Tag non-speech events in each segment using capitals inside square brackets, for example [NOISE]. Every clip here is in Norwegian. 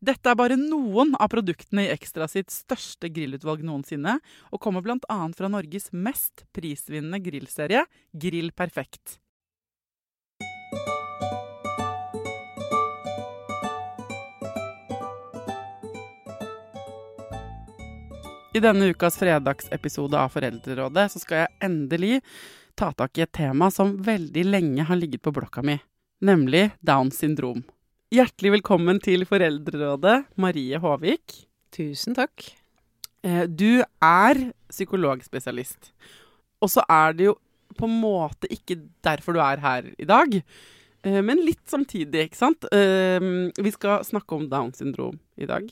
Dette er bare noen av produktene i Ekstra sitt største grillutvalg noensinne, og kommer bl.a. fra Norges mest prisvinnende grillserie, Grill Perfekt. I denne ukas fredagsepisode av Foreldrerådet så skal jeg endelig ta tak i et tema som veldig lenge har ligget på blokka mi, nemlig Downs syndrom. Hjertelig velkommen til Foreldrerådet, Marie Håvik. Tusen takk. Eh, Du er psykologspesialist. Og så er det jo på en måte ikke derfor du er her i dag, eh, men litt samtidig, ikke sant? Eh, Vi skal snakke om Downs syndrom i dag.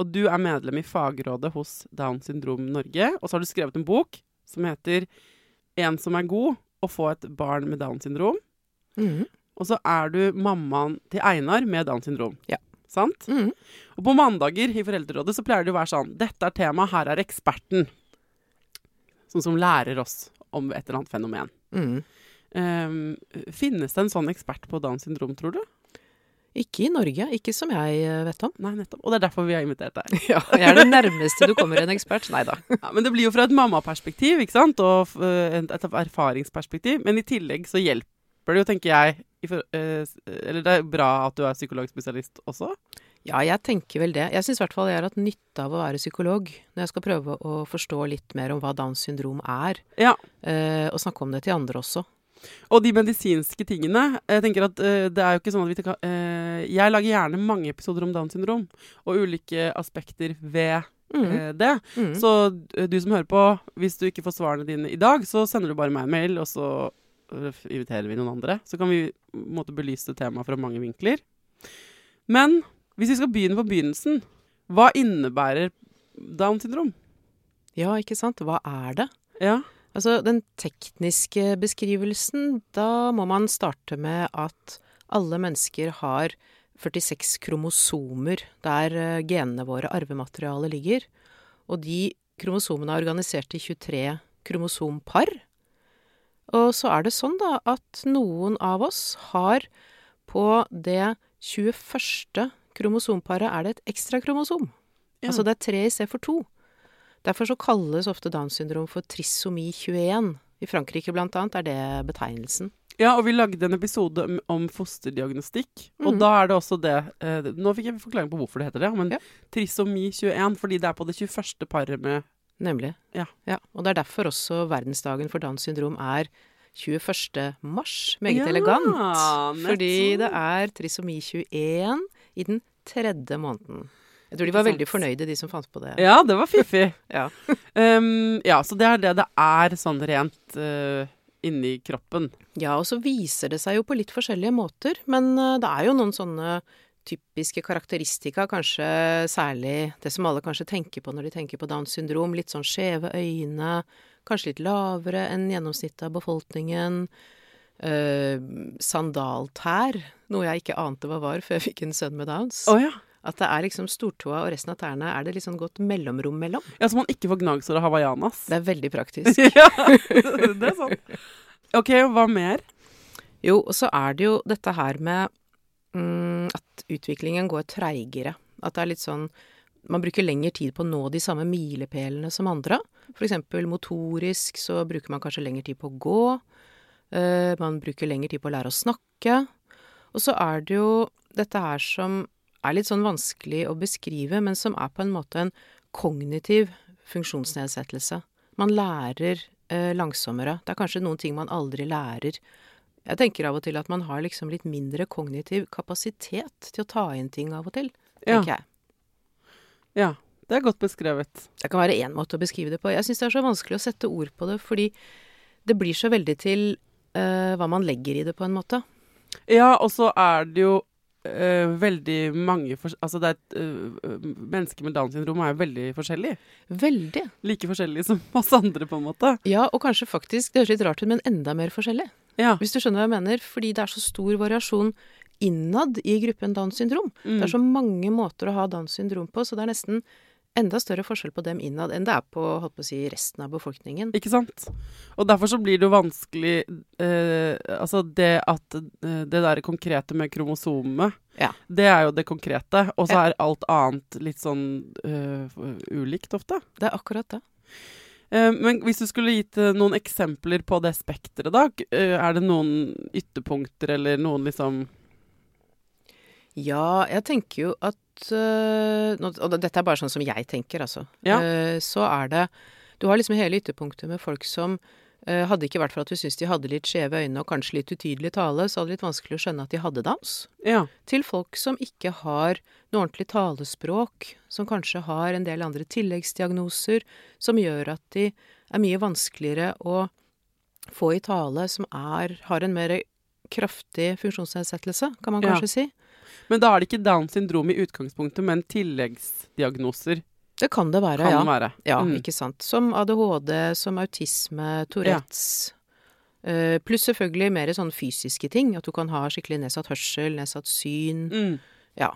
Og du er medlem i fagrådet hos Downs syndrom Norge. Og så har du skrevet en bok som heter 'En som er god å få et barn med Downs syndrom'. Mhm. Og så er du mammaen til Einar med Downs syndrom. Ja. Sant? Mm. Og på mandager i Foreldrerådet så pleier det å være sånn Dette er temaet, her er eksperten. Sånn som lærer oss om et eller annet fenomen. Mm. Um, finnes det en sånn ekspert på Downs syndrom, tror du? Ikke i Norge, ikke som jeg eh, vet om. Nei, nettopp. Og det er derfor vi har invitert deg. [LAUGHS] Ja, jeg er det nærmeste du kommer en ekspert. Nei da. [LAUGHS] Ja, men det blir jo fra et mammaperspektiv, ikke sant? Og eh, et erfaringsperspektiv. Men i tillegg så hjelper det jo, tenker jeg eh, s- Eller det er bra at du er psykologspesialist også. Ja, jeg tenker vel det. Jeg syns i hvert fall jeg har hatt nytte av å være psykolog når jeg skal prøve å forstå litt mer om hva Downs syndrom er, Ja. eh, og snakke om det til andre også. Og de medisinske tingene Jeg tenker at eh, det er jo ikke sånn at vi eh, Jeg lager gjerne mange episoder om Downs syndrom, og ulike aspekter ved mm. eh, det. Mm. Så eh, du som hører på, hvis du ikke får svarene dine i dag, så sender du bare meg en mail, og så eh, inviterer vi noen andre. Så kan vi måte belyse temaet fra mange vinkler. Men hvis vi skal begynne på begynnelsen, hva innebærer Down syndrom? Ja, ikke sant. Hva er det? Ja. Altså, den tekniske beskrivelsen, da må man starte med at alle mennesker har 46 kromosomer der eh, genene våre, arvematerialet, ligger. Og de kromosomene er organisert i 23 kromosompar. Og så er det sånn da at noen av oss har på det 21. kromosomparet er det et ekstra kromosom. Ja. Altså det er tre i stedet for to. Derfor så kalles ofte Downs syndrom for trisomi 21. I Frankrike blant annet er det betegnelsen. Ja, og vi lagde en episode om- om fosterdiagnostikk. Og mm. da er det også det eh, Nå fikk jeg forklaring på hvorfor det heter det, men Ja. trisomi 21, fordi det er på det 21. paret med Nemlig. Ja. Og det er derfor også verdensdagen for Downs syndrom er 21. mars. Meget Ja, elegant. Fordi det er trisomi 21 i den tredje måneden. Jeg tror de var veldig fornøyde, de som fant på det. Ja, det var fiffig. [LAUGHS] Ja. um, ja, så det er det det er sånn rent uh, inni kroppen. Ja, og så viser det seg jo på litt forskjellige måter, men uh, det er jo noen sånne typiske karakteristika, kanskje særlig det som alle kanskje tenker på når de tenker på Downs syndrom. Litt sånn skjeve øyne, kanskje litt lavere enn gjennomsnittet av befolkningen. Eh, sandaltær, noe jeg ikke ante hva var før jeg fikk en sønn med Downs. Oh, ja. At det er liksom stortåa og resten av tærne er det sånn godt mellomrom mellom. ja. Så man ikke får gnagsår av hawaiianas. Det er veldig praktisk. [LAUGHS] ja, det er sant. OK, hva mer? Jo, og så er det jo dette her med mm, at utviklingen går treigere. At det er litt sånn Man bruker lengre tid på å nå de samme milepælene som andre. Eksempel motorisk så bruker man kanskje lengre tid på å gå. Uh, man bruker lengre tid på å lære å snakke. Og så er det jo dette her som er litt sånn vanskelig å beskrive, men som er på en måte en kognitiv funksjonsnedsettelse. Man lærer uh, langsommere. Det er kanskje noen ting man aldri lærer. Jeg tenker av og til at man har liksom litt mindre kognitiv kapasitet til å ta inn ting av og til, Ja. tenker jeg. Ja, det er godt beskrevet. Det kan være én måte å beskrive det på. Jeg syns det er så vanskelig å sette ord på det, fordi det blir så veldig til uh, hva man legger i det, på en måte. Ja, og så er det jo uh, veldig mange Altså, det er et uh, Mennesker med Downs syndrom er jo veldig forskjellige. Veldig. Like forskjellige som oss andre, på en måte. Ja, og kanskje faktisk, det høres litt rart ut, men enda mer forskjellig. Ja. Hvis du skjønner hva jeg mener. Fordi det er så stor variasjon innad i gruppen Downs syndrom. Mm. Det er så mange måter å ha Downs syndrom på, så det er nesten enda større forskjell på dem innad enn det er på, på si, resten av befolkningen. Ikke sant? Og derfor så blir det jo vanskelig eh, Altså det at eh, det der konkrete med kromosomet, Ja. det er jo det konkrete. Og så Ja. er alt annet litt sånn uh, ulikt ofte. Det er akkurat det. Eh, men hvis du skulle gitt eh, noen eksempler på det spekteret, da, eh, er det noen ytterpunkter eller noen liksom Ja, jeg tenker jo at Og dette er bare sånn som jeg tenker, altså. Ja. Så er det Du har liksom hele ytterpunktet med folk som eh, hadde ikke vært for at vi syntes de hadde litt skjeve øyne og kanskje litt utydelig tale, så hadde det litt vanskelig å skjønne at de hadde dans. Ja. Til folk som ikke har noe ordentlig talespråk, som kanskje har en del andre tilleggsdiagnoser som gjør at de er mye vanskeligere å få i tale, som er, har en mer kraftig funksjonsnedsettelse, kan man Ja. kanskje si. Men da er det ikke Downs syndrom i utgangspunktet, men tilleggsdiagnoser Det kan det være, kan ja. det være. Ja, Mm. ikke sant. Som ADHD, som autisme, Tourettes. Eh, pluss selvfølgelig mer sånn fysiske ting. At du kan ha skikkelig nedsatt hørsel, nedsatt syn. Mm. Ja.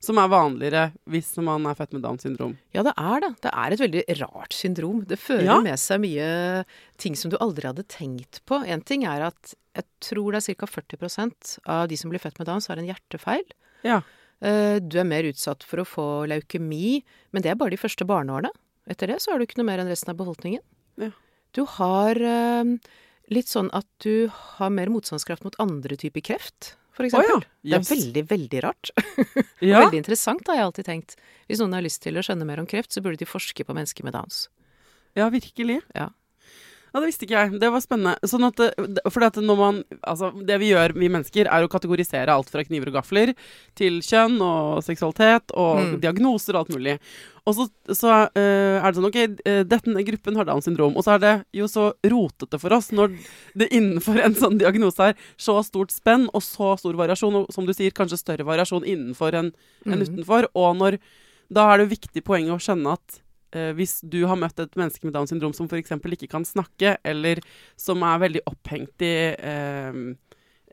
Som er vanligere hvis man er født med Downs syndrom. Ja, det er det. Det er et veldig rart syndrom. Det fører Ja. med seg mye ting som du aldri hadde tenkt på. En ting er at jeg tror det er ca. 40% av de som blir født med Downs, har en hjertefeil. Ja. Eh, Du er mer utsatt for å få leukemi, men det er bare de første barneårene. Etter det så har du ikke noe mer enn resten av befolkningen. Ja. Du har eh, litt sånn at du har mer motstandskraft mot andre typer kreft, for Oh, eksempel. yes. Det er veldig, veldig rart. [LAUGHS] Ja. Veldig interessant, har jeg alltid tenkt. Hvis noen har lyst til å skjønne mer om kreft, så burde de forske på mennesker med Downs. ja, virkelig. Ja. Ja, det visste ikke jeg. Det var spennende. Sånn at, det- fordi når man, altså, det vi gjør, vi mennesker, er å kategorisere alt fra kniver og gafler til kjønn og seksualitet og Mm. diagnoser og alt mulig. Og så, så uh, er det sånn OK, eh, denne gruppen har Downs syndrom. Og så er det jo så rotete for oss når det innenfor en sånn diagnose er så stort spenn og så stor variasjon, og som du sier, kanskje større variasjon innenfor enn enn Mhm. utenfor. Og når, da er det viktig poeng å skjønne at eh, hvis du har møtt et menneske med Downs syndrom som f.eks. ikke kan snakke, eller som er veldig opphengt i eh,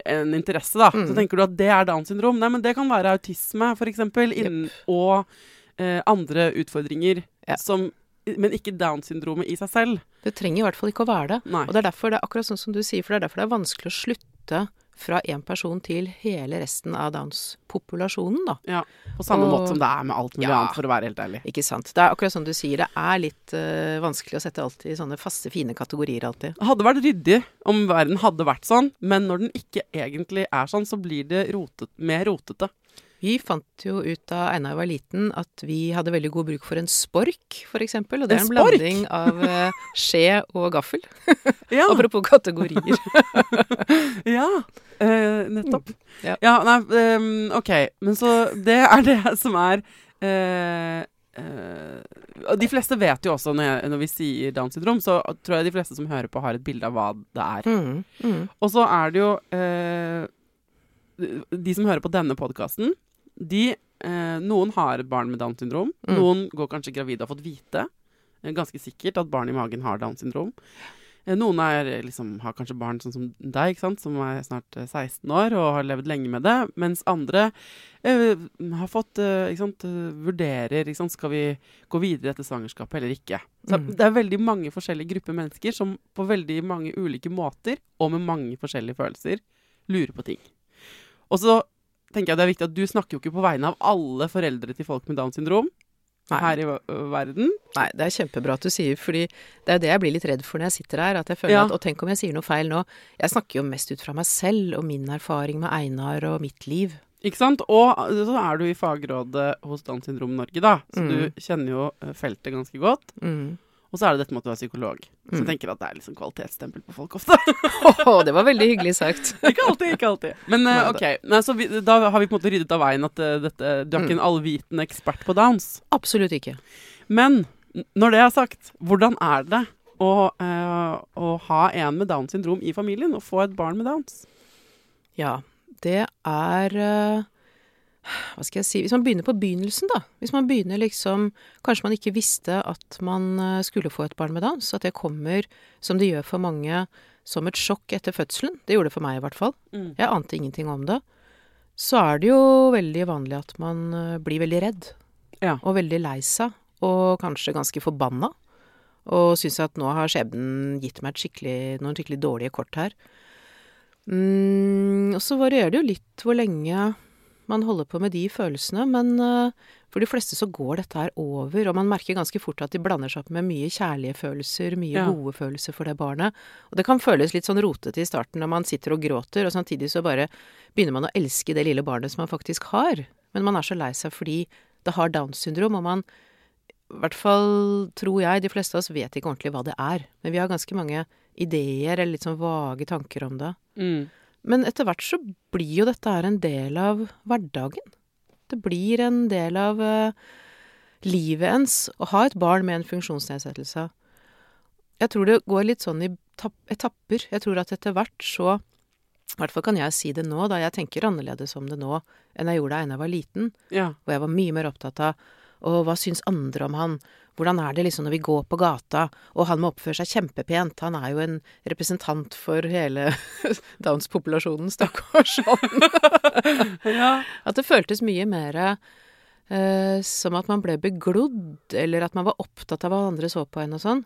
en interesse, da, så Mm. tenker du at det er Downs syndrom. Nei, men det kan være autisme, f.eks., yep. og eh, andre utfordringer Ja. som Men ikke Down-syndromet i seg selv. Det trenger i hvert fall ikke å være det. Nei. Og det er derfor det er akkurat sånn som du sier, for det er derfor det er vanskelig å slutte fra én person til hele resten av Downs-populasjonen, da. Ja, På samme Og- måte som det er med alt mulig Ja. annet, for å være helt ærlig. Ikke sant. Det er akkurat som du sier, det er litt uh, vanskelig å sette alt i sånne faste, fine kategorier alltid. Det hadde vært ryddig om verden hadde vært sånn, men når den ikke egentlig er sånn, så blir det rotet, mer rotete. Vi fant jo ut da Einar var liten at vi hadde veldig god bruk for en spork, eksempel. Og det er En en blanding av eh, skje og gaffel. [LAUGHS] Ja, [LAUGHS] Apropos kategorier. [LAUGHS] ja eh, nettopp. [LAUGHS] Mm, ja. nei, um, ok. Men så det er det [LAUGHS] som er uh, uh, De fleste vet jo også, når, jeg, når vi sier Downs syndrom, så tror jeg de fleste som hører på, har et bilde av hva det er. Mm, mm. Og så er det jo De som hører på denne podkasten, de Noen har et barn med Downs syndrom. Mm. Noen går kanskje gravide og har fått vite ganske sikkert at barn i magen har Downs syndrom. Eh, Noen er, eh, liksom, har kanskje barn sånn som deg, som er snart eh, 16 år og har levd lenge med det. Mens andre eh, har fått eh, ikke sant, eh, vurderer ikke sant? skal vi gå videre etter svangerskapet eller ikke. Så Mm. Det er veldig mange forskjellige grupper mennesker som på veldig mange ulike måter og med mange forskjellige følelser lurer på ting. Og så tenker jeg det er viktig at du snakker jo ikke på vegne av alle foreldre til folk med Downs syndrom Nei. her i verden. Nei, det er kjempebra at du sier, fordi det er jo det jeg blir litt redd for når jeg sitter her. At jeg føler Ja. at Og tenk om jeg sier noe feil nå. Jeg snakker jo mest ut fra meg selv og min erfaring med Einar og mitt liv. Ikke sant? Og så er du i fagrådet hos Downs syndrom Norge, da. Så Mm. du kjenner jo feltet ganske godt. Mm. Og så er det dette med at du er psykolog. Så jeg Mm. tenker at det er liksom kvalitetsstempel på folk ofte. [LAUGHS] oh, det var veldig hyggelig sagt. [LAUGHS] ikke alltid, ikke alltid. Men uh, OK. Nei, så vi, da har vi på en måte ryddet av veien at uh, dette, du er ikke en allvitende ekspert på Downs. Absolutt ikke. Men når det er sagt, hvordan er det å, uh, å ha en med Downs syndrom i familien, og få et barn med Downs? Ja, det er Hva skal jeg si Hvis man begynner på begynnelsen, da. Hvis man begynner liksom Kanskje man ikke visste at man eh, skulle få et barn med Downs. At det kommer, som det gjør for mange, som et sjokk etter fødselen. Det gjorde det for meg, i hvert fall. Mm. Jeg ante ingenting om det. Så er det jo veldig vanlig at man eh, blir veldig redd. Ja. Og veldig lei seg. Og kanskje ganske forbanna. Og syns at nå har skjebnen gitt meg et skikkelig, noen skikkelig dårlige kort her. Mm, og så varierer det jo litt hvor lenge man holder på med de følelsene, men eh, for de fleste så går dette her over, og man merker ganske fort at de blander seg opp med mye kjærlige følelser, mye Ja. gode følelser for det barnet. Og det kan føles litt sånn rotete i starten når man sitter og gråter, og samtidig så bare begynner man å elske det lille barnet som man faktisk har. Men man er så lei seg fordi det har Downs syndrom, og man i hvert fall tror jeg, de fleste av oss vet ikke ordentlig hva det er. Men vi har ganske mange ideer eller litt sånn vage tanker om det. Mm. Men etter hvert så blir jo dette her en del av hverdagen. Det blir en del av uh, livet ens å ha et barn med en funksjonsnedsettelse. Jeg tror det går litt sånn i etapper. Jeg tror at etter hvert så I hvert fall kan jeg si det nå, da jeg tenker annerledes om det nå enn jeg gjorde da jeg var liten. Ja. Hvor jeg var mye mer opptatt av og hva syns andre om han? Hvordan er det liksom når vi går på gata, og han må oppføre seg kjempepent? Han er jo en representant for hele [LAUGHS] Downs-populasjonen, stakkars han. [LAUGHS] ja. At det føltes mye mer eh, som at man ble beglodd, eller at man var opptatt av hva andre så på en og sånn.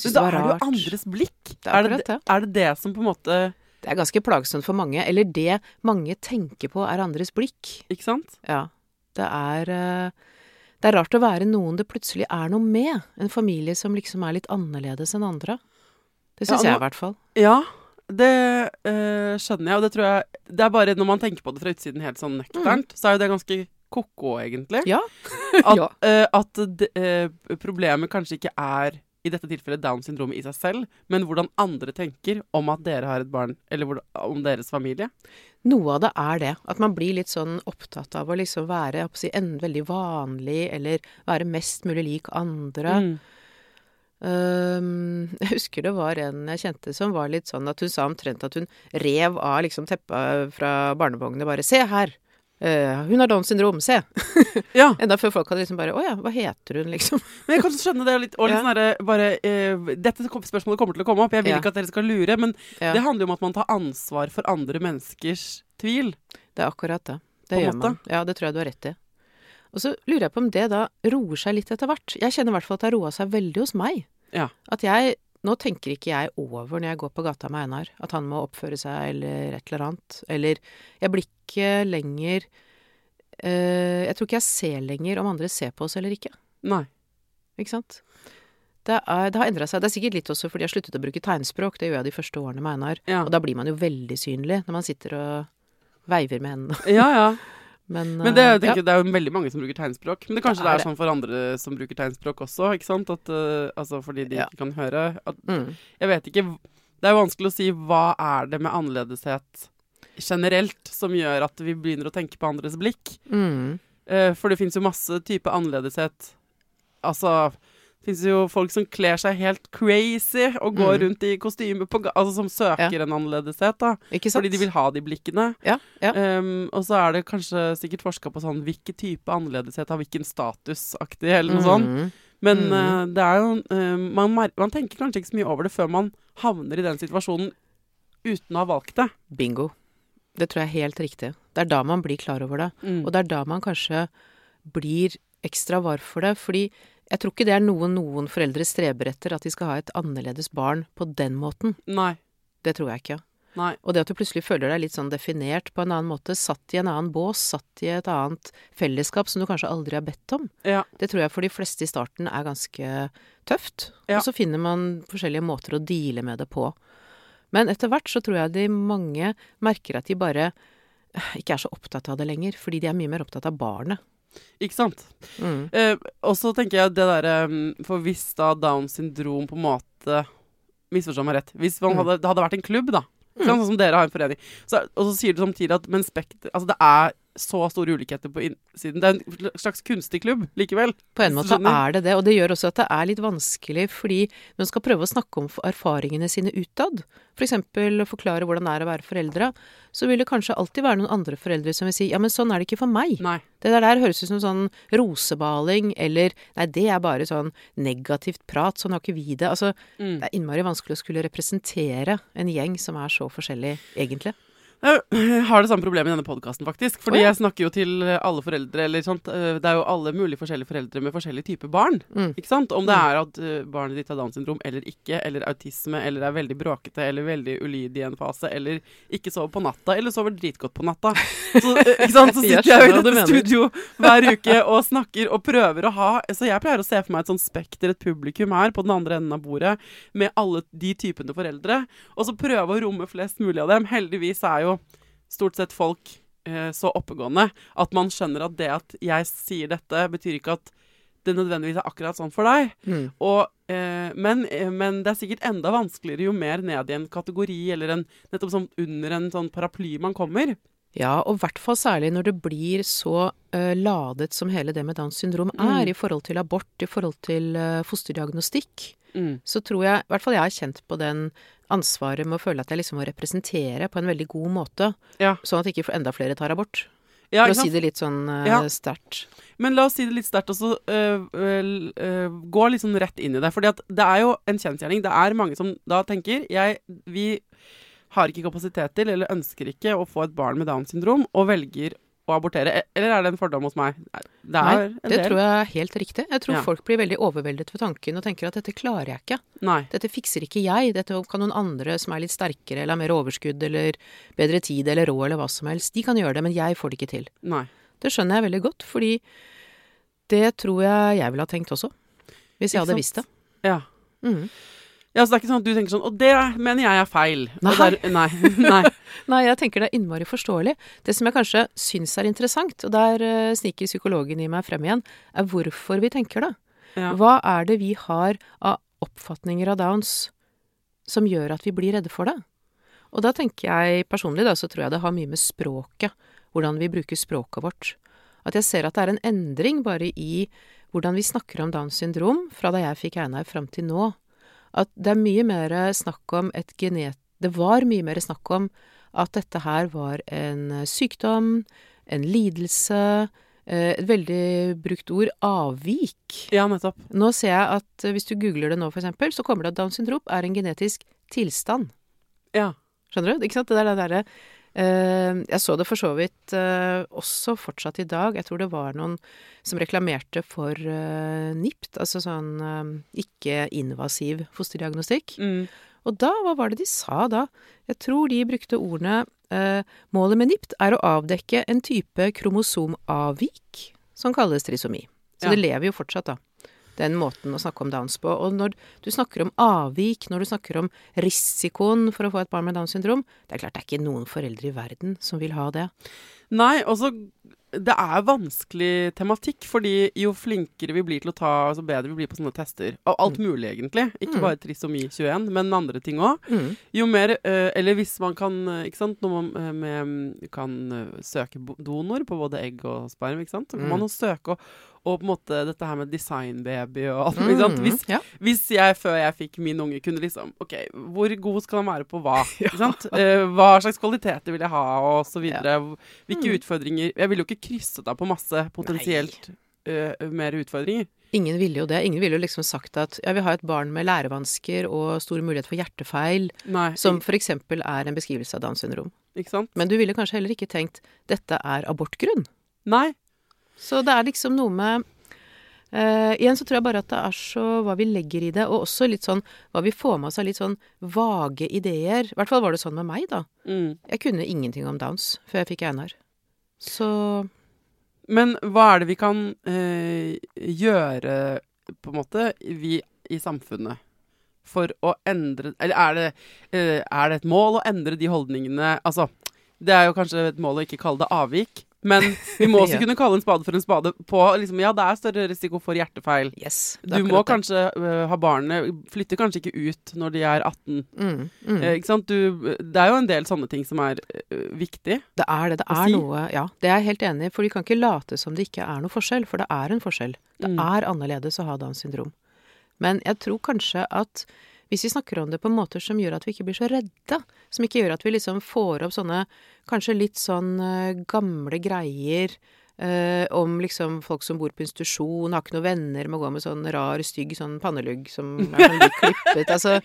Syns da det er det jo andres blikk. Det er Er det, det. er det det som på en måte Det er ganske plagsomt for mange. Eller det mange tenker på, er andres blikk. Ikke sant? Ja. Det er eh, Det er rart å være noen det plutselig er noe med. En familie som liksom er litt annerledes enn andre. Det syns Ja, jeg i hvert fall. Ja, det øh, skjønner jeg, og det tror jeg Det er bare når man tenker på det fra utsiden helt sånn nøkternt, så er jo det ganske ko-ko, egentlig. Ja. At, [LAUGHS] eh, at de, øh, problemet kanskje ikke er i dette tilfellet Downs syndrom i seg selv, men hvordan andre tenker om at dere har et barn, eller om deres familie. Noe av det er det. At man blir litt sånn opptatt av å liksom være å si, en veldig vanlig, eller være mest mulig lik andre. Mm. Um, [LAUGHS] jeg husker det var en jeg kjente som var litt sånn at hun sa omtrent at hun rev av liksom teppet fra barnevognen. Bare 'se her'. Eh, hun har Downs syndrom, se! [LAUGHS] Ja, Enda før folk hadde liksom bare 'å ja, hva heter hun', liksom. [LAUGHS] men jeg kan skjønne det litt. Og litt Ja. sånn derre bare uh, Dette spørsmålet kommer til å komme opp, jeg vil Ja. ikke at dere skal lure, men Ja, det handler jo om at man tar ansvar for andre menneskers tvil. det er akkurat det. Det På gjør måte. man. Ja, det tror jeg du har rett i. Og så lurer jeg på om det da roer seg litt etter hvert. Jeg kjenner i hvert fall at det har roa seg veldig hos meg. Ja. At jeg Nå tenker ikke jeg over når jeg går på gata med Einar, at han må oppføre seg eller et eller annet. Eller jeg blir ikke lenger eh, Jeg tror ikke jeg ser lenger om andre ser på oss eller ikke. Nei. Ikke sant? Det, er, det har endra seg. Det er sikkert litt også fordi jeg har sluttet å bruke tegnspråk. Det gjorde jeg de første årene med Einar. Ja. Og da blir man jo veldig synlig når man sitter og veiver med hendene. Ja, ja. [LAUGHS] Men, Men det, eh, jeg tenker, det er jo veldig mange som bruker tegnspråk. Men det kanskje Det det er er sånn for andre som bruker tegnspråk også, ikke sant? At, uh, altså fordi de Ja. ikke kan høre. At, mm. jeg vet ikke Det er vanskelig å si hva er det med annerledeshet generelt som gjør at vi begynner å tenke på andres blikk. Mm. Uh, for det fins jo masse type annerledeshet. Altså fins jo folk som kler seg helt crazy og går Mm. rundt i kostyme på Altså som søker en annerledeshet, da. Fordi de vil ha de blikkene. Ja, ja. Um, og så er det kanskje sikkert forska på sånn hvilken type annerledeshet har hvilken statusaktig, eller noe sånt. Mm. Men Mm. uh, det er jo uh, man, man tenker kanskje ikke så mye over det før man havner i den situasjonen uten å ha valgt det. Bingo. Det tror jeg er helt riktig. Det er da man blir klar over det. Mm. Og det er da man kanskje blir ekstra var for det. Fordi jeg tror ikke det er noe noen foreldre streber etter, at de skal ha et annerledes barn på den måten. Nei. Det tror jeg ikke. Nei. Og det at du plutselig føler deg litt sånn definert på en annen måte, satt i en annen bås, satt i et annet fellesskap som du kanskje aldri har bedt om, Ja. det tror jeg for de fleste i starten er ganske tøft. Ja. Og så finner man forskjellige måter å deale med det på. Men etter hvert så tror jeg de mange merker at de bare eh, ikke er så opptatt av det lenger, fordi de er mye mer opptatt av barnet. Ikke sant? Mm. Eh, og så tenker jeg det derre mm, For hvis da Downs syndrom på en måte Misforstå meg rett. Hvis Mm. hadde, det hadde vært en klubb, da. Mm. Sånn som dere har en forening. Så, og så sier du samtidig at men spekter Altså det er så store ulikheter på innsiden. Det er en slags kunstig klubb likevel. På en måte er det det, og det gjør også at det er litt vanskelig fordi man skal prøve å snakke om erfaringene sine utad, f.eks. For forklare hvordan det er å være foreldre, så vil det kanskje alltid være noen andre foreldre som vil si ja, men sånn er det ikke for meg. Nei. Det der, der høres ut som sånn rosebaling, eller nei, det er bare sånn negativt prat, sånn har ikke vi det. Altså, Mm. det er innmari vanskelig å skulle representere en gjeng som er så forskjellig, egentlig. Jeg har det samme problemet i denne podkasten, faktisk. Fordi oh, ja. jeg snakker jo til alle foreldre, eller sånt. eh, Det er jo alle mulige forskjellige foreldre med forskjellige typer barn. Mm. Ikke sant? Om det Mm. er at eh, barnet ditt har Downs syndrom eller ikke, eller autisme, eller er veldig bråkete, eller veldig ulydig i en fase, eller ikke sover på natta, eller sover dritgodt på natta. Så, eh, [LAUGHS] ikke sant? så sitter jeg jo i dette studio hver uke og snakker og prøver å ha Så jeg pleier å se for meg et sånt spekter, et publikum her på den andre enden av bordet, med alle de typene foreldre, og så prøve å romme flest mulig av dem. Heldigvis er jo stort sett folk eh, så oppegående at man skjønner at det at jeg sier dette, betyr ikke at det nødvendigvis er akkurat sånn for deg. Mm. Og, eh, men, eh, men det er sikkert enda vanskeligere jo mer ned i en kategori eller en, nettopp sånn under en sånn paraply man kommer. Ja, og i hvert fall særlig når det blir så uh, ladet som hele det med Downs syndrom er, Mm. i forhold til abort, i forhold til uh, fosterdiagnostikk. Mm. så tror jeg, i hvert fall jeg er kjent på den ansvaret med å føle at jeg liksom må representere på en veldig god måte, Ja. sånn at ikke enda flere tar abort. Ja, For å si det litt sånn uh, Ja. sterkt. Men la oss si det litt sterkt, og så uh, uh, øh, gå litt sånn rett inn i det. For det er jo en kjensgjerning. Det er mange som da tenker jeg, Vi har ikke kapasitet til, eller ønsker ikke, å få et barn med Downs syndrom, og velger å abortere. E- Eller er det en fordom hos meg? Det er Nei, Det del. tror jeg er helt riktig. Jeg tror Ja. folk blir veldig overveldet ved tanken og tenker at dette klarer jeg ikke. Nei. Dette fikser ikke jeg. Dette kan noen andre som er litt sterkere eller har mer overskudd eller bedre tid eller råd eller hva som helst. De kan gjøre det, men jeg får det ikke til. Nei. Det skjønner jeg veldig godt, fordi det tror jeg jeg ville ha tenkt også. Hvis jeg hadde visst det. Ja. Mhm. Ja. Så det er ikke sånn at du tenker sånn Og det mener jeg er feil. Nei. der- nei. [LAUGHS] nei. [LAUGHS] Nei, jeg tenker det er innmari forståelig. Det som jeg kanskje syns er interessant, og der eh, sniker psykologen i meg frem igjen, er hvorfor vi tenker det. Ja. Hva er det vi har av oppfatninger av Downs som gjør at vi blir redde for det? Og da tenker jeg personlig, da, så tror jeg det har mye med språket, hvordan vi bruker språket vårt. At jeg ser at det er en endring bare i hvordan vi snakker om Downs syndrom fra da jeg fikk Einar fram til nå. At det er mye mer snakk om et genet... Det var mye mer snakk om at dette her var en eh, sykdom, en lidelse, eh, et veldig brukt ord, avvik. Ja, nettopp. Nå ser jeg at eh, hvis du googler det nå, for eksempel, så kommer det at Downs syndrom er en genetisk tilstand. Ja. Skjønner du? Ikke sant? Det der, det der Jeg så det for så vidt eh, også fortsatt i dag. Jeg tror det var noen som reklamerte for eh, NIPT, altså sånn eh, ikke-invasiv fosterdiagnostikk. Mm. Og da, hva var det de sa da? Jeg tror de brukte ordene eh, Målet med NIPT er å avdekke en type kromosomavvik som kalles trisomi. Så Ja. det lever jo fortsatt, da. Den måten å snakke om Downs på. Og når du snakker om avvik, når du snakker om risikoen for å få et barn med Downs syndrom, det er klart det er ikke noen foreldre i verden som vil ha det. Nei, og så Det er vanskelig tematikk, fordi jo flinkere vi blir til å ta, så bedre vi blir på sånne tester. Av alt mulig, egentlig. Ikke Mm. bare trisomi 21, men andre ting òg. Mm. Jo mer eh, Eller hvis man kan eh, Ikke sant, når man eh, med, kan søke donor på både egg og sperm, ikke sant, så kan Mm. man jo søke og, og på en måte dette her med designbaby og alt mulig. ikke sant? Mm. Hvis, Ja. hvis jeg før jeg fikk min unge kunne liksom OK, hvor god skal han være på hva? [LAUGHS] Sant? Eh, hva slags kvaliteter vil jeg ha, og så videre. Hvilke Mm. utfordringer Jeg ville jo ikke krysset av på masse potensielt uh, mer utfordringer. Ingen ville jo det. Ingen ville jo liksom sagt at ja, vi har et barn med lærevansker og stor mulighet for hjertefeil, Nei, som eksempel er en beskrivelse av Downs syndrom. Men du ville kanskje heller ikke tenkt dette er abortgrunn. Nei. Så det er liksom noe med Uh, Igjen så tror jeg bare at det er så hva vi legger i det, og også litt sånn hva vi får med oss av litt sånn vage ideer. I hvert fall var det sånn med meg, da. Mm. Jeg kunne ingenting om Downs før jeg fikk Einar. Så Men hva er det vi kan eh, gjøre, på en måte, vi i samfunnet, for å endre Eller er det, eh, er det et mål å endre de holdningene? Altså, det er jo kanskje et mål å ikke kalle det avvik, men vi må også [LAUGHS] Ja. kunne kalle en spade for en spade på liksom, Ja, det er større risiko for hjertefeil. yes. Du må kanskje uh, ha barnet Flytter kanskje ikke ut når de er 18. mm, mm. Uh, ikke sant? Du, det er jo en del sånne ting som er uh, viktig. Det er det. Det er si. noe Ja, det er jeg helt enig i. For vi kan ikke late som det ikke er noe forskjell, for det er en forskjell. Det Mm. er annerledes å ha Downs syndrom. Men jeg tror kanskje at hvis vi snakker om det på måter som gjør at vi ikke blir så redde, som ikke gjør at vi liksom får opp sånne kanskje litt sånn eh, gamle greier eh, om liksom folk som bor på institusjon, har ikke noen venner, må gå med sånn rar, stygg sånn pannelugg som er sånn litt [LAUGHS] klippet. Altså,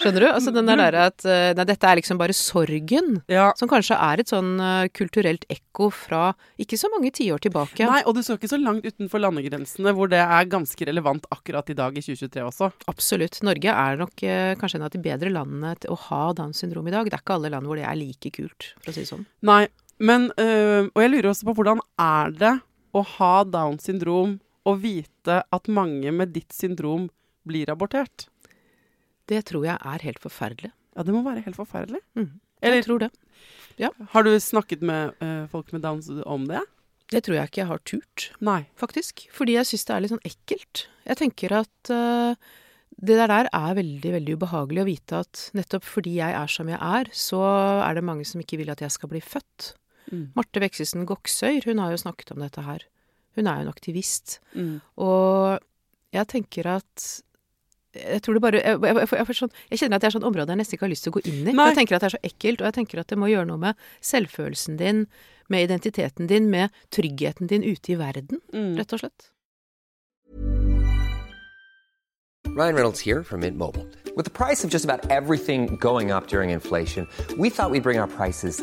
skjønner du? Altså den der der at uh, Nei, dette er liksom bare sorgen. Ja. Som kanskje er et sånn uh, kulturelt ekko fra ikke så mange tiår tilbake. Nei, og du skal ikke så langt utenfor landegrensene hvor det er ganske relevant akkurat i dag i 2023 også. Absolutt. Norge er nok kanskje en av de bedre landene til å ha Downs syndrom i dag. Det er ikke alle land hvor det er like kult, for å si det sånn. Nei, men øh, Og jeg lurer også på hvordan er det å ha Downs syndrom og vite at mange med ditt syndrom blir abortert? Det tror jeg er helt forferdelig. Ja, det må være helt forferdelig. Mm. Eller Jeg tror det. har du snakket med øh, folk med Downs om det? Det tror jeg ikke jeg har turt, Nei. faktisk. Fordi jeg syns det er litt sånn ekkelt. Jeg tenker at eh, det der der er veldig, veldig ubehagelig å vite at nettopp fordi jeg er som jeg er, så er det mange som ikke vil at jeg skal bli født. Mm. Marte Veksesen Goksøyr, hun har jo snakket om dette her. Hun er jo en aktivist. Mm. Og jeg tenker at jeg tror det bare jeg, jeg, jeg, sånn, jeg kjenner at det er sånn område jeg nesten ikke har lyst til å gå inn i. Nei. jeg tenker at det er så ekkelt, og jeg tenker at det må gjøre noe med selvfølelsen din, med identiteten din, med tryggheten din ute i verden, Mm. rett og slett. Ryan Reynolds here from Mint Mobile. With the price of just about everything going up during inflation, we thought we'd bring our prices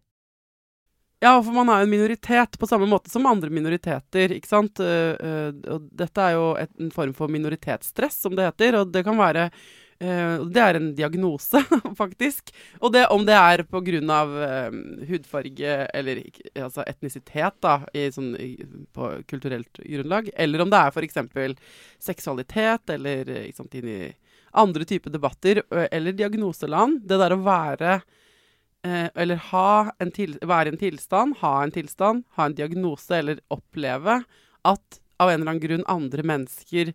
Ja, for man er jo en minoritet på samme måte som andre minoriteter, ikke sant. Eh, eh, og dette er jo et, en form for minoritetsstress, som det heter. Og det kan være eh, Det er en diagnose, [LAUGHS] faktisk. Og det, om det er på grunn av hudfarge eller altså etnisitet, da, i, sånn, på kulturelt grunnlag, eller om det er f.eks. seksualitet, eller ikke sant, inn i andre typer debatter, eller diagnoseland. Det der å være eh, Eller ha en til, være i en tilstand, ha en tilstand, ha en diagnose, eller oppleve at av en eller annen grunn andre mennesker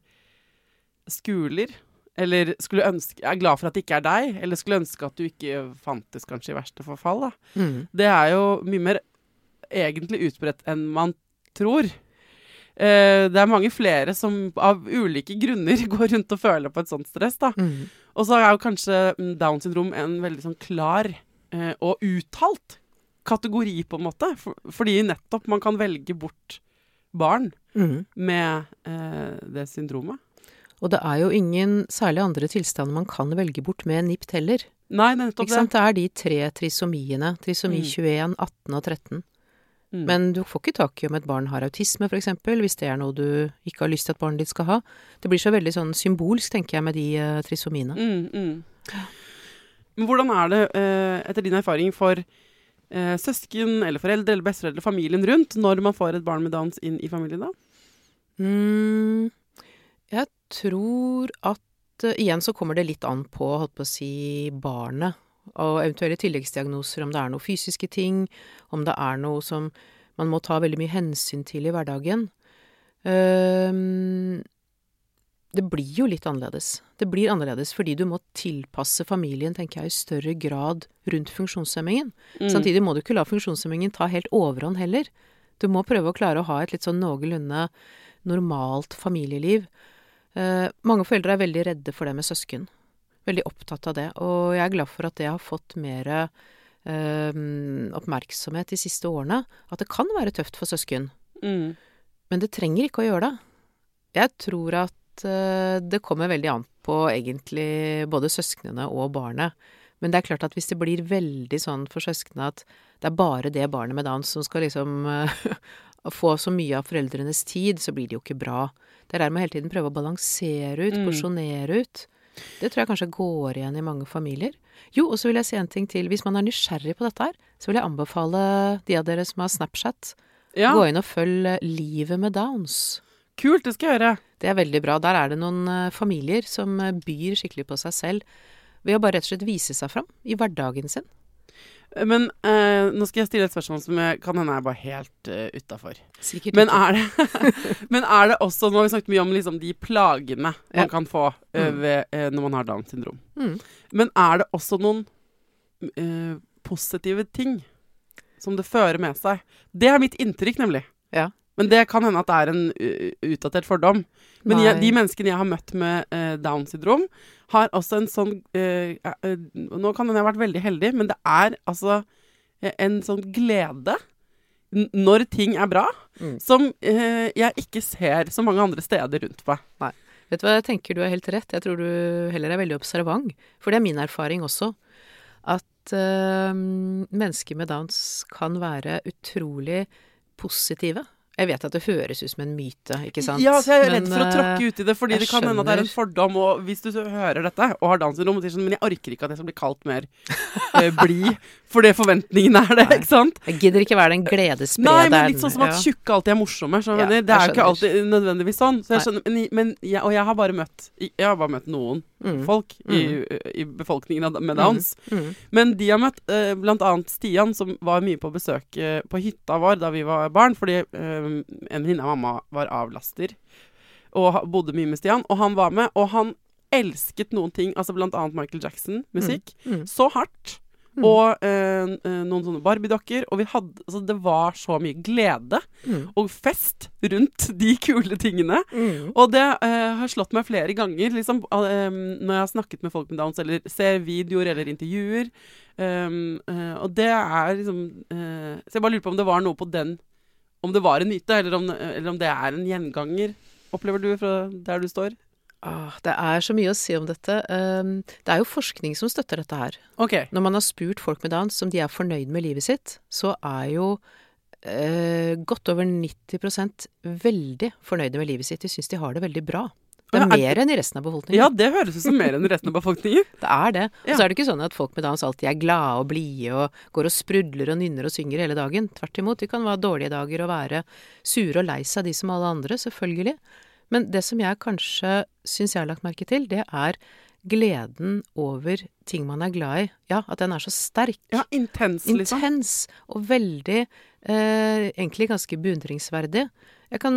skuler. Eller skulle ønske, er glad for at det ikke er deg, eller skulle ønske at du ikke fantes, kanskje, i verste forfall. Mm. Det er jo mye mer egentlig utbredt enn man tror. Eh, det er mange flere som av ulike grunner [LAUGHS] går rundt og føler på et sånt stress. da. Mm. Og så er jo kanskje Downs Down syndrom en veldig sånn klar og uttalt kategori, på en måte. For, fordi nettopp man kan velge bort barn mm. med eh, det syndromet. Og det er jo ingen særlig andre tilstander man kan velge bort med NIPT heller. Nei, nettopp det. Det er de tre trisomiene. Trisomi mm. 21, 18 og 13. Mm. Men du får ikke tak i om et barn har autisme, f.eks., hvis det er noe du ikke har lyst til at barnet ditt skal ha. Det blir så veldig sånn symbolsk, tenker jeg, med de uh, trisomiene. Mm, mm. Men hvordan er det, eh, etter din erfaring, for eh, søsken eller foreldre eller besteforeldre, familien rundt, når man får et barn med Downs inn i familien, da? Mm, jeg tror at uh, Igjen så kommer det litt an på, holdt på å si, barnet. Og eventuelle tilleggsdiagnoser, om det er noen fysiske ting, om det er noe som man må ta veldig mye hensyn til i hverdagen. Um, det blir jo litt annerledes. Det blir annerledes fordi du må tilpasse familien, tenker jeg, i større grad rundt funksjonshemmingen. Mm. Samtidig må du ikke la funksjonshemmingen ta helt overhånd heller. Du må prøve å klare å ha et litt sånn noenlunde normalt familieliv. Eh, mange foreldre er veldig redde for det med søsken. Veldig opptatt av det. Og jeg er glad for at det har fått mer eh, oppmerksomhet de siste årene. At det kan være tøft for søsken. Mm. Men det trenger ikke å gjøre det. Jeg tror at uh, det kommer veldig an på egentlig både søsknene og barnet. Men det er klart at hvis det blir veldig sånn for søsknene at det er bare det barnet med dans som skal liksom uh, [LAUGHS] få så mye av foreldrenes tid, så blir det jo ikke bra. Det er der med hele tiden prøve å balansere ut, mm. porsjonere ut. Det tror jeg kanskje går igjen i mange familier. Jo, og så vil jeg si en ting til. Hvis man er nysgjerrig på dette her, så vil jeg anbefale de av dere som har Snapchat, ja. gå inn og følg Livet med Downs. Kult, det skal jeg gjøre. Det er veldig bra. Der er det noen uh, familier som uh, byr skikkelig på seg selv ved å bare rett og slett vise seg fram i hverdagen sin. Men eh, nå skal jeg stille et spørsmål som jeg, kan hende er bare helt uh, utafor. Men, er det, [LAUGHS] men er det også Nå har vi snakket mye om liksom, de plagene ja. man kan få uh, ved, uh, når man har Downs syndrom. Mm. Men er det også noen positive ting som det fører med seg? Det er mitt inntrykk, nemlig. Ja. Men det kan hende at det er en utdatert fordom. Men jeg, de menneskene jeg har møtt med uh, Downs syndrom, har også en sånn uh, uh, Nå kan hende jeg har vært veldig heldig, men det er altså en sånn glede når ting er bra, mm. som jeg ikke ser så mange andre steder rundt meg. Nei. Vet du hva, jeg tenker du er helt rett. Jeg tror du heller er veldig observant. For det er min erfaring også. At mennesker med Downs kan være utrolig positive jeg vet at det høres ut som en myte, ikke sant. Ja, så jeg er redd for å tråkke uti ut i det, fordi det kan hende at det er en fordom. Og hvis du hører dette og har Downs syndrom sånn Men jeg orker ikke at jeg skal bli kalt mer uh, [LAUGHS] blid, for det forventningen er det, ikke sant? Jeg gidder ikke være den gledessprederen. Nei, men litt sånn som at tjukke alltid er morsomme. Ja, det er jo ikke alltid nødvendigvis sånn. Så jeg skjønner, men, men jeg, og jeg har bare møtt Jeg har bare møtt noen. Folk i, mm. i, befolkningen med Downs. Mm. mm. Men de har møtt blant annet Stian, som var mye på besøk uh, på hytta vår da vi var barn, fordi uh, en venninne av mamma var avlaster og bodde mye med Stian. Og han var med, og han elsket noen ting, altså annet Michael Jackson-musikk, mm. mm. så hardt. Mm. Og eh, eh, noen sånne Barbie-dokker. Og vi hadde Altså, det var så mye glede mm. og fest rundt de kule tingene. Mm. Og det eh, har slått meg flere ganger, liksom, når jeg har snakket med folk med Downs, eller ser videoer eller intervjuer. Um, og det er liksom Så jeg bare lurer på om det var noe på den om det var en myte, eller om, eller om det er en gjenganger. Opplever du fra der du står? Ah, det er så mye å si om dette. Um, det er jo forskning som støtter dette her. Okay. Når man har spurt folk med Downs om de er fornøyd med livet sitt, så er jo uh, godt over 90% veldig fornøyde med livet sitt. De syns de har det veldig bra. Det er er- mer enn i resten av befolkningen. Ja, det høres ut som mer enn i resten av befolkningen. [LAUGHS] Det er det. Og så er det ikke sånn at folk med Downs alltid er glade og blide og går og sprudler og nynner og synger hele dagen. Tvert imot. De kan ha dårlige dager og være sure og lei seg, de som alle andre, selvfølgelig. Men det som jeg kanskje syns jeg har lagt merke til, det er gleden over ting man er glad i. Ja, at den er så sterk. Ja, intens, liksom. Intens og veldig eh, Egentlig ganske beundringsverdig. Jeg kan,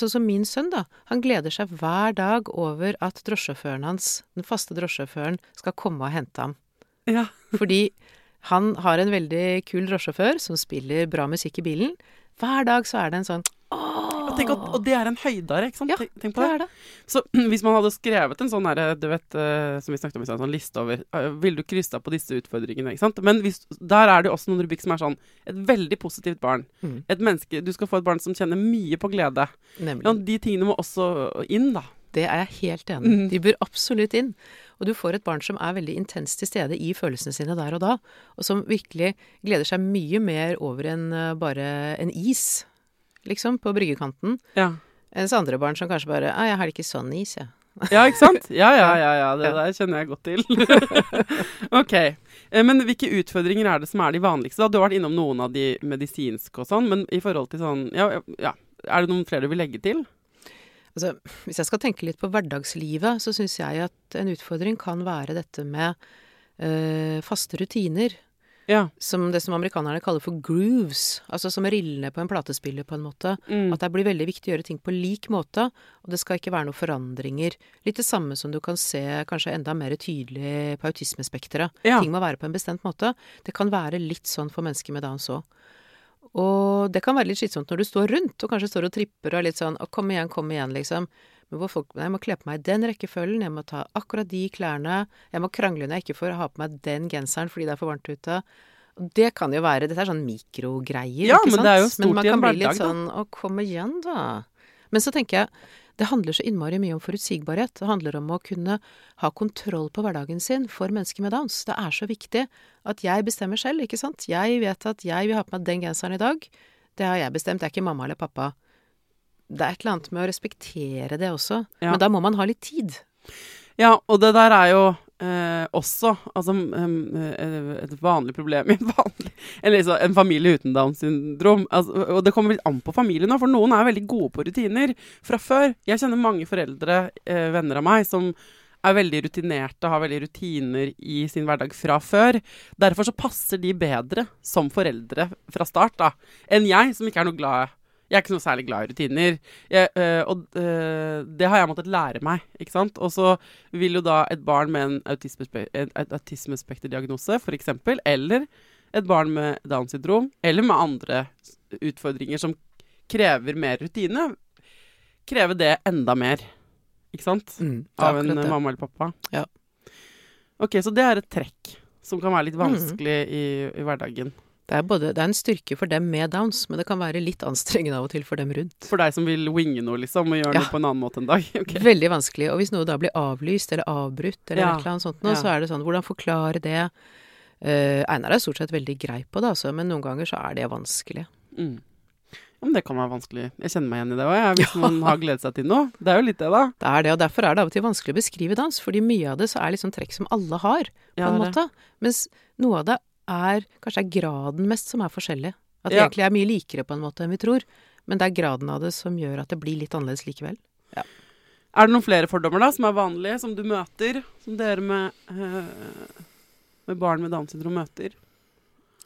Sånn som min sønn, da. Han gleder seg hver dag over at drosjesjåføren hans, den faste drosjesjåføren, skal komme og hente ham. Ja. [LAUGHS] Fordi han har en veldig kul drosjesjåfør som spiller bra musikk i bilen. Hver dag så er det en sånn Og, tenk at, og det er en høydare, ikke sant? Ja, tenk, tenk på det det. er det. Så [CLEARS THROAT] hvis man hadde skrevet en sånn derre, du vet, eh, som vi snakket om i stad, en sånn liste over eh, Ville du krysse av på disse utfordringene, ikke sant? Men hvis, der er det jo også noen rubikk som er sånn Et veldig positivt barn. Mm. Et menneske Du skal få et barn som kjenner mye på glede. Nemlig. Ja, de tingene må også inn, da. Det er jeg helt enig i. Mhm. De bør absolutt inn. Og du får et barn som er veldig intenst til stede i følelsene sine der og da, og som virkelig gleder seg mye mer over enn eh, bare en is, liksom, på bryggekanten. Ja. Mens andre barn som kanskje bare «Å, 'Jeg har det ikke sånn is, jeg'. Ja, ikke sant? Ja, ja, [LAUGHS] ja. ja. Det der kjenner jeg godt til. [LAUGHS] ok. Eh, Men hvilke utfordringer er det som er de vanligste? da? Du har vært innom noen av de medisinske og sånn, men i forhold til sånn Ja, ja. Er det noen flere du vil legge til? Altså, hvis jeg skal tenke litt på hverdagslivet, så syns jeg at en utfordring kan være dette med øh, faste rutiner. Ja. Som det som amerikanerne kaller for grooves. Altså som rillene på en platespiller, på en måte. Mm. At det blir veldig viktig å gjøre ting på lik måte, og det skal ikke være noen forandringer. Litt det samme som du kan se kanskje enda mer tydelig på autismespekteret. Ja. Ting må være på en bestemt måte. Det kan være litt sånn for mennesker med Downs òg. Og det kan være litt slitsomt når du står rundt og kanskje står og tripper og er litt sånn 'Kom igjen, kom igjen', liksom. Men hvor folk Jeg må kle på meg den rekkefølgen, jeg må ta akkurat de klærne, jeg må krangle når jeg ikke får ha på meg den genseren fordi det er for varmt ute. Det kan jo være Dette er sånn mikrogreier, Ja, ikke men sant? det er jo stort men man kan bli litt sånn Å, kom igjen, da. Men så tenker jeg det handler så innmari mye om forutsigbarhet. Det handler om å kunne ha kontroll på hverdagen sin for mennesker med Downs. Det er så viktig at jeg bestemmer selv, ikke sant. Jeg vet at jeg vil ha på meg den genseren i dag. Det har jeg bestemt. Det er ikke mamma eller pappa. Det er et eller annet med å respektere det også. Ja. Men da må man ha litt tid. Ja, og det der er jo eh, også altså, em, eh, et vanlig problem i en [LAUGHS] vanlig Eller så, en familie uten Downs syndrom. Altså, og det kommer litt an på familien òg, for noen er veldig gode på rutiner fra før. Jeg kjenner mange foreldre, eh, venner av meg, som er veldig rutinerte, har veldig rutiner i sin hverdag fra før. Derfor så passer de bedre som foreldre fra start da, enn jeg, som ikke er noe glad jeg er ikke noe særlig glad i rutiner. Jeg, øh, og øh, det har jeg måttet lære meg, ikke sant. Og så vil jo da et barn med en autismespe en autismespekterdiagnose, f.eks., eller et barn med Downs syndrom, eller med andre utfordringer som krever mer rutine, kreve det enda mer. Ikke sant? Mm, Av en det. mamma eller pappa. Ja. Ok, så det er et trekk som kan være litt Mm. vanskelig i, i hverdagen. Det er, både, det er en styrke for dem med Downs, men det kan være litt anstrengende av og til for dem rundt. For deg som vil winge noe, liksom, og gjøre Ja. noe på en annen måte en dag. [LAUGHS] Okay. Veldig vanskelig. Og hvis noe da blir avlyst eller avbrutt, eller Ja. et eller annet sånt, nå, Ja. så er det sånn Hvordan forklare det? Uh, Einar er stort sett veldig grei på det, altså, men noen ganger så er det vanskelig. Mm. Men det kan være vanskelig. Jeg kjenner meg igjen i det òg, hvis [LAUGHS] man har gledet seg til noe. Det er jo litt det, da. Det er det, og derfor er det av og til vanskelig å beskrive dans, fordi mye av det så er liksom trekk som alle har, på Ja, en måte. Mens noe av det er kanskje er graden mest som er forskjellig. At vi Ja. egentlig er mye likere på en måte enn vi tror, men det er graden av det som gjør at det blir litt annerledes likevel. Er det noen flere fordommer da, som er vanlige, som du møter? Som dere med, øh, med barn med Downs syndrom møter?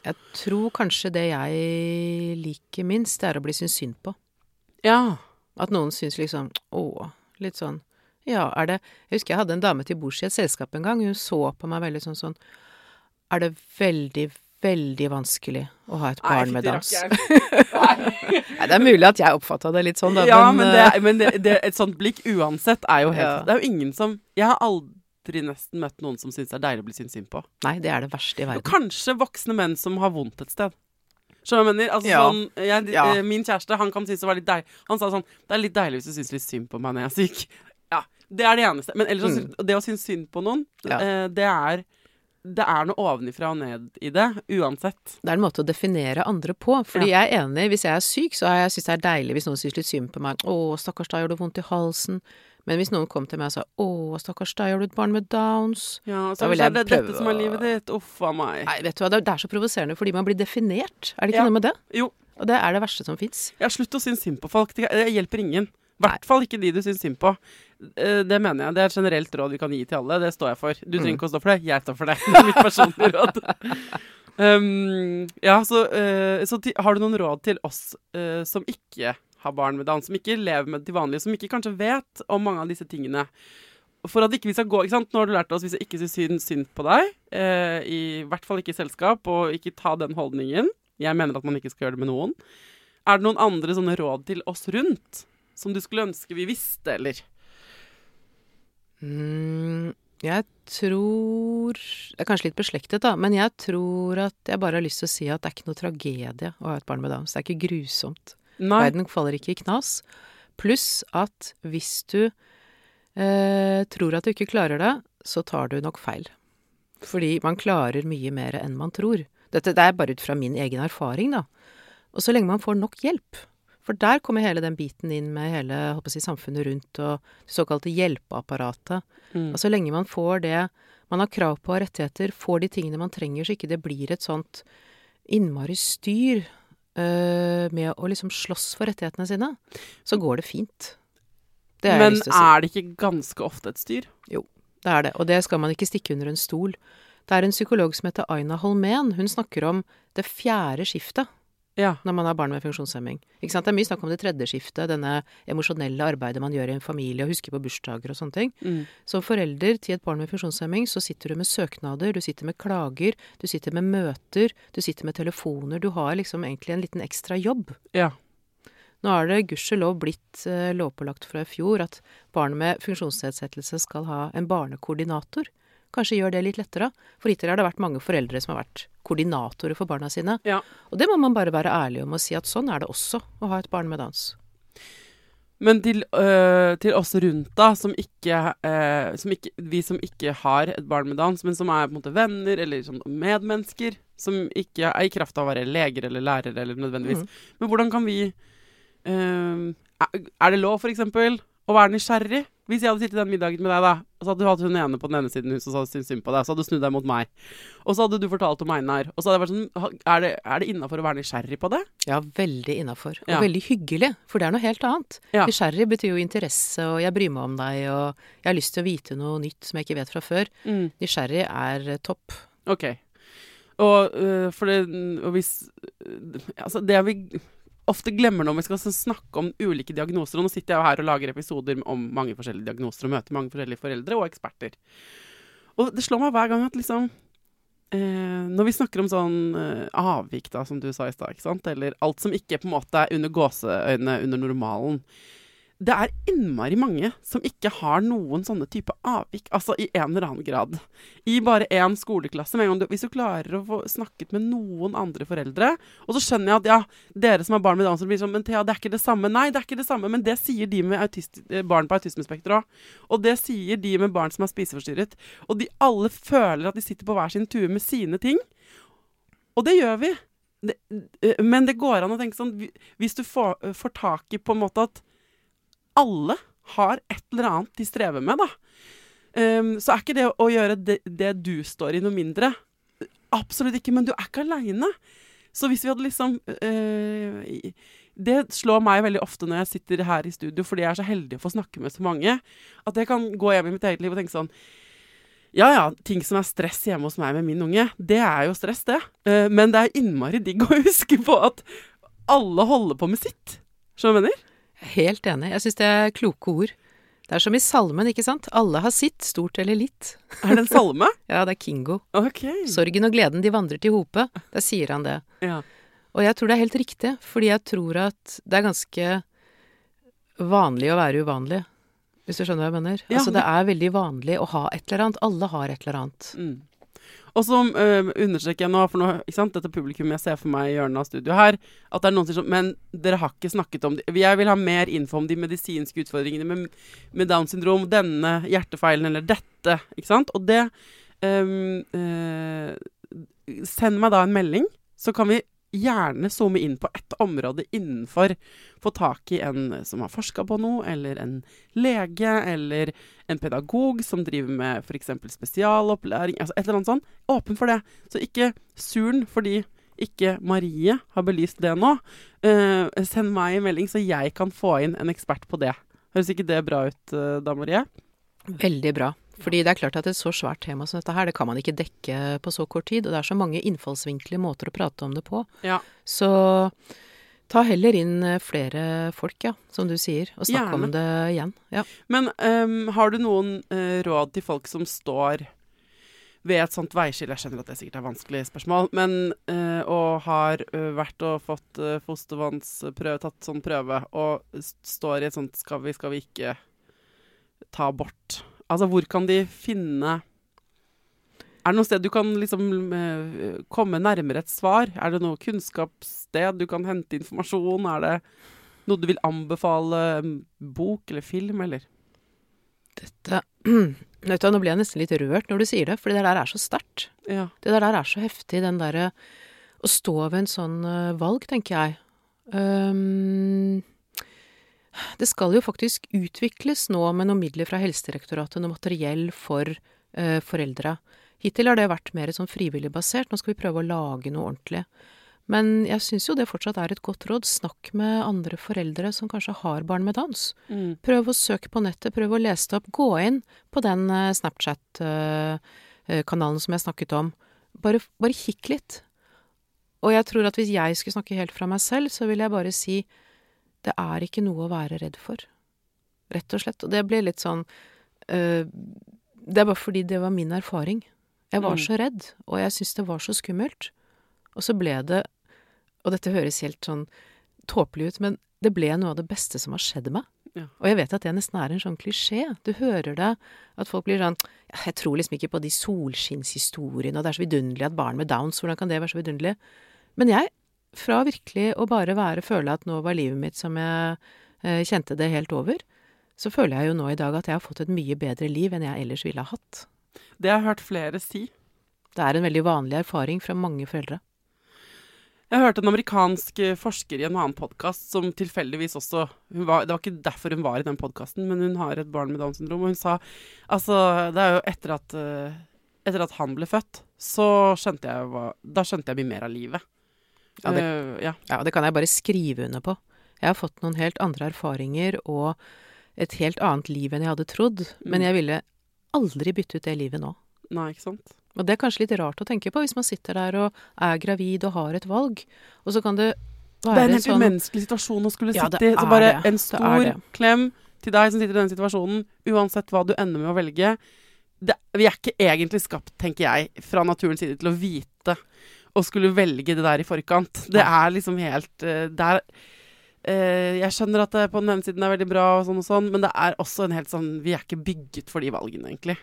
Jeg tror kanskje det jeg liker minst, det er å bli syntes synd på. Ja. At noen syns liksom Å, litt sånn Ja, er det Jeg husker jeg hadde en dame til bords i et selskap en gang. Hun så på meg veldig sånn sånn Er det veldig, veldig vanskelig å ha et barn med Downs? [LAUGHS] Nei, det er mulig at jeg oppfatta det litt sånn, da. Ja, men, det, eh, men det, det, et sånt blikk uansett er jo helt Ja. Det er jo ingen som Jeg har aldri nesten møtt noen som syns det er deilig å bli syntes synd på. Nei, det er det verste i Og verden. kanskje voksne menn som har vondt et sted. Skjønner du hva jeg mener? Altså, Ja. sånn, jeg, Ja. eh, Min kjæreste han kan synes det var litt deilig Han sa sånn Det er litt deilig hvis du syns litt synd på meg når jeg er syk. Ja, Det er det eneste. Men ellers, mm. det å synes synd på noen. Ja. eh, det er Det er noe ovenifra og ned i det, uansett. Det er en måte å definere andre på. Fordi jeg er enig, hvis jeg er syk, så syns jeg synes det er deilig hvis noen syns litt synd på meg. 'Å, stakkars da gjør det vondt i halsen?' Men hvis noen kom til meg og sa 'Å, stakkars deg, har du et barn med Downs?' Ja, Da så vil er jeg det prøve dette som er livet ditt. Uff a meg. Nei, vet du hva, det er- er så provoserende fordi man blir definert. Er det ikke Ja. noe med det? Jo, Og det er det verste som fins. ja, slutt å synes synd på folk. Det det hjelper ingen. I hvert fall ikke de du syns synd på. Eh, Det mener jeg. Det er et generelt råd vi kan gi til alle. Det står jeg for. Du trenger ikke å stå for det. Jeg står for det. [LAUGHS] Er mitt personlige råd. Um, ja, så, uh, så har du noen råd til oss uh, som ikke har barn med Downs, som ikke lever med det til vanlig, som ikke kanskje vet om mange av disse tingene? For at ikke vi skal gå, ikke sant? Nå har du lært oss hvis jeg ikke syns synd, synd på deg, uh, i hvert fall ikke i selskap, og ikke ta den holdningen. Jeg mener at man ikke skal gjøre det med noen. Er det noen andre sånne råd til oss rundt som du skulle ønske vi visste, eller? Mm, jeg tror Det er kanskje litt beslektet, da, men jeg tror at jeg bare har lyst til å si at det er ikke noe tragedie å ha et barn med Downs. Det er ikke grusomt. Nei. Verden faller ikke i knas. Pluss at hvis du eh, tror at du ikke klarer det, så tar du nok feil. Fordi man klarer mye mer enn man tror. Dette det er bare ut fra min egen erfaring, da. Og så lenge man får nok hjelp. For der kommer hele den biten inn med hele jeg samfunnet rundt og det såkalte hjelpeapparatet. Mm. Og så lenge man får det man har krav på av rettigheter, får de tingene man trenger, så ikke det blir et sånt innmari styr øh, med å liksom slåss for rettighetene sine, så går det fint. Det jeg Men si. er det ikke ganske ofte et styr? Jo, Det er det, og det skal man ikke stikke under en stol. Det er en psykolog som heter Aina Holmén. Hun snakker om det fjerde skiftet Ja. når man har barn med funksjonshemming. Det er mye snakk om det tredje skiftet, denne emosjonelle arbeidet man gjør i en familie, og husker på bursdager og sånne ting. Mm. Som forelder til et barn med funksjonshemming, så sitter du med søknader, du sitter med klager, du sitter med møter, du sitter med telefoner. Du har liksom egentlig en liten ekstra jobb. ja. Nå er det gudskjelov blitt eh, lovpålagt fra i fjor at barn med funksjonsnedsettelse skal ha en barnekoordinator. Kanskje gjør det litt lettere. For hittil har det vært mange foreldre som har vært koordinatorer for barna sine. ja. Og det må man bare være ærlig om og si at sånn er det også å ha et barn med Downs. Men til, øh, til oss rundt, da, som ikke, øh, som ikke Vi som ikke har et barn med Downs, men som er på en måte venner eller sånn medmennesker, som ikke er i kraft av å være leger eller lærere eller nødvendigvis. mm. Men hvordan kan vi øh, er- det lov, for eksempel, å være nysgjerrig? Hvis jeg hadde sittet i den middagen med deg, da, og så hadde du hatt hun ene på den ene siden hun som syntes synd på deg, så hadde du snudd deg mot meg. Og så hadde du fortalt om Einar. Og så hadde jeg vært sånn Er det, er det innafor å være nysgjerrig på det? Ja, veldig innafor. Og Ja. veldig hyggelig, for det er noe helt annet. Ja. Nysgjerrig betyr jo interesse, og jeg bryr meg om deg, og jeg har lyst til å vite noe nytt som jeg ikke vet fra før. Mm. Nysgjerrig er eh, topp. Ok. Og, øh, for det, og hvis øh, Altså, det vi ofte glemmer når vi skal snakke om ulike diagnoser Og nå sitter jeg her og lager episoder om mange forskjellige diagnoser og møter mange forskjellige foreldre og eksperter. Og det slår meg hver gang at liksom eh, Når vi snakker om sånn eh, avvik, da, som du sa i stad, eller alt som ikke på en måte er under gåseøynene under normalen det er innmari mange som ikke har noen sånne type avvik, altså i en eller annen grad. I bare én skoleklasse. Du, hvis du klarer å få snakket med noen andre foreldre Og så skjønner jeg at ja, dere som har barn med Downs syndrom, blir sånn Men Thea, det er ikke det samme. Nei, det er ikke det samme, men det sier de med autist, eh, barn på autismespekter òg. Og det sier de med barn som er spiseforstyrret. Og de alle føler at de sitter på hver sin tue med sine ting. Og det gjør vi. Det, eh, men det går an å tenke sånn Hvis du får, får tak i på en måte at alle har et eller annet de strever med, da. Um, så er ikke det å gjøre det, det du står i, noe mindre. Absolutt ikke, men du er ikke aleine. Så hvis vi hadde liksom uh, Det slår meg veldig ofte når jeg sitter her i studio, fordi jeg er så heldig å få snakke med så mange, at jeg kan gå hjem i mitt eget liv og tenke sånn ja ja, ting som er stress hjemme hos meg med min unge, det er jo stress, det. Eh, men det er innmari digg å huske på at alle holder på med sitt. Skjønner du hva jeg mener? Helt enig. Jeg syns det er kloke ord. Det er som i salmen, ikke sant? Alle har sitt, stort eller litt. Er det en salme? [LAUGHS] Ja, det er Kingo. OK. Sorgen og gleden, de vandrer til hope. Der sier han det. Ja. Og jeg tror det er helt riktig, fordi jeg tror at det er ganske vanlig å være uvanlig. Hvis du skjønner hva jeg mener? Ja, altså, det det- er veldig vanlig å ha et eller annet. Alle har et eller annet. Mm. Og så uh, understreker jeg nå, for nå, ikke sant, dette publikummet jeg ser for meg i hjørnet av studio her, at det er noen som sier sånn Men dere har ikke snakket om det. Jeg vil ha mer info om de medisinske utfordringene med, med Downs syndrom, denne hjertefeilen eller dette, ikke sant? Og det um, uh, Send meg da en melding, så kan vi gjerne zoome inn på ett område innenfor. Få tak i en som har forska på noe, eller en lege, eller en pedagog som driver med f.eks. spesialopplæring. Altså et eller annet sånt. Åpen for det. Så ikke surn fordi ikke Marie har belyst det nå. Uh, send meg en melding, så jeg kan få inn en ekspert på det. Høres ikke det bra ut, uh, da, Marie? Veldig bra. Fordi det er klart at et så svært tema som dette her, det kan man ikke dekke på så kort tid. Og det er så mange innfallsvinkler, måter å prate om det på. Ja. Så ta heller inn eh, flere folk, ja, som du sier, og snakk Gjerne. om det igjen. Ja. Men um, har du noen uh, råd til folk som står ved et sånt veiskille? Jeg skjønner at det sikkert er vanskelig spørsmål, men uh, og har vært og fått uh, fostervannsprøve, tatt sånn prøve, og står i et sånt skal vi, skal vi ikke ta bort? Altså, hvor kan de finne Er det noe sted du kan liksom eh, komme nærmere et svar? Er det noe kunnskapssted du kan hente informasjon? Er det noe du vil anbefale? Bok eller film, eller? Dette [CLEARS THROAT] Vet du, Nå blir jeg nesten litt rørt når du sier det, for det der er så sterkt. Ja. Det der er så heftig, den derre Å stå ved en sånn eh, valg, tenker jeg. Um, det skal jo faktisk utvikles nå med noen midler fra Helsedirektoratet, noe materiell for eh, foreldre. Hittil har det vært mer sånn frivillig basert, nå skal vi prøve å lage noe ordentlig. Men jeg syns jo det fortsatt er et godt råd. Snakk med andre foreldre som kanskje har barn med dans. Mm. Prøv å søke på nettet, prøv å lese det opp. Gå inn på den eh, Snapchat-kanalen som jeg snakket om. Bare, bare kikk litt. Og jeg tror at hvis jeg skulle snakke helt fra meg selv, så ville jeg bare si det er ikke noe å være redd for. Rett og slett. Og det ble litt sånn øh, Det er bare fordi det var min erfaring. Jeg var Mm. så redd, og jeg syntes det var så skummelt. Og så ble det Og dette høres helt sånn tåpelig ut, men det ble noe av det beste som har skjedd meg. Ja. Og jeg vet at det nesten er en sånn klisjé. Du hører det, at folk blir sånn Jeg tror liksom ikke på de solskinnshistoriene, og det er så vidunderlig at barn med downs, hvordan kan det være så vidunderlig? Men jeg, fra virkelig å bare være føle at nå var livet mitt som jeg eh, kjente det helt over, så føler jeg jo nå i dag at jeg har fått et mye bedre liv enn jeg ellers ville ha hatt. Det har jeg hørt flere si. Det er en veldig vanlig erfaring fra mange foreldre. Jeg hørte en amerikansk eh, forsker i en annen podkast som tilfeldigvis også var, Det var ikke derfor hun var i den podkasten, men hun har et barn med Downs syndrom, og hun sa Altså, det er jo etter at eh, Etter at han ble født, så skjønte jeg hva Da skjønte jeg mye mer av livet. Ja, det- Eh, ja. Ja, det kan jeg bare skrive under på. Jeg har fått noen helt andre erfaringer og et helt annet liv enn jeg hadde trodd, men Mm. jeg ville aldri bytte ut det livet nå. Nei, ikke sant? Og det er kanskje litt rart å tenke på hvis man sitter der og er gravid og har et valg, og så kan det være sånn Det er en helt sånn umenneskelig situasjon å skulle Ja, sitte i. Så bare det. en stor det. klem til deg som sitter i denne situasjonen, uansett hva du ender med å velge. Det, vi er ikke egentlig skapt, tenker jeg, fra naturens side til å vite og skulle velge det der i forkant. Det er liksom helt eh, Det er Uh, Jeg skjønner at det på den ene siden er veldig bra, og sånn og sånn, men det er også en helt sånn Vi er ikke bygget for de valgene, egentlig.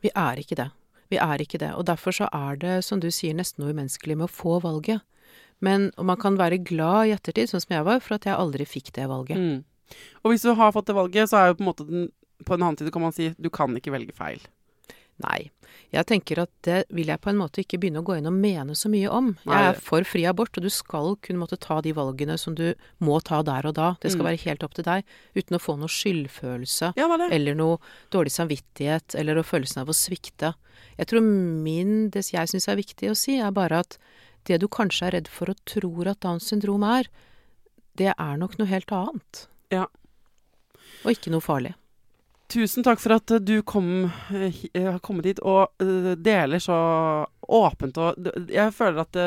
Vi er ikke det. Vi er ikke det. Og derfor så er det, som du sier, nesten noe umenneskelig med å få valget. Men man kan være glad i ettertid, sånn som jeg var, for at jeg aldri fikk det valget. Mm. Og hvis du har fått det valget, så er jo på en måte den På en annen side kan man si du kan ikke velge feil. Nei. Jeg tenker at det vil jeg på en måte ikke begynne å gå inn og mene så mye om. Jeg er for fri abort, og du skal kunne måtte ta de valgene som du må ta der og da. Det skal Mm. være helt opp til deg, uten å få noe skyldfølelse. Ja, er. Eller noe dårlig samvittighet, eller følelsen av å svikte. Jeg tror min, det jeg syns er viktig å si, er bare at det du kanskje er redd for og tror at Downs syndrom er, det er nok noe helt annet. Ja. Og ikke noe farlig. Tusen takk for at du kom, eh, eh, har kommet hit og eh, deler så åpent og Jeg føler at det,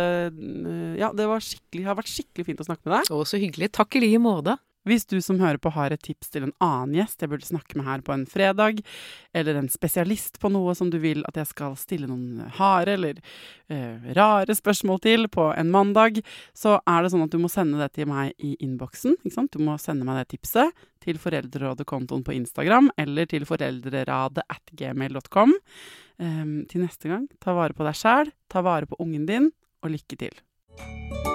ja, det var skikkelig, har vært skikkelig fint å snakke med deg. Å, så hyggelig. Takk i like måte. Hvis du som hører på har et tips til en annen gjest jeg burde snakke med her på en fredag, eller en spesialist på noe som du vil at jeg skal stille noen harde eller uh, rare spørsmål til på en mandag, så er det sånn at du må sende det til meg i innboksen. Du må sende meg det tipset til Foreldrerådet-kontoen på Instagram eller til foreldreradet. Em, til neste gang, ta vare på deg sjæl, ta vare på ungen din, og lykke til.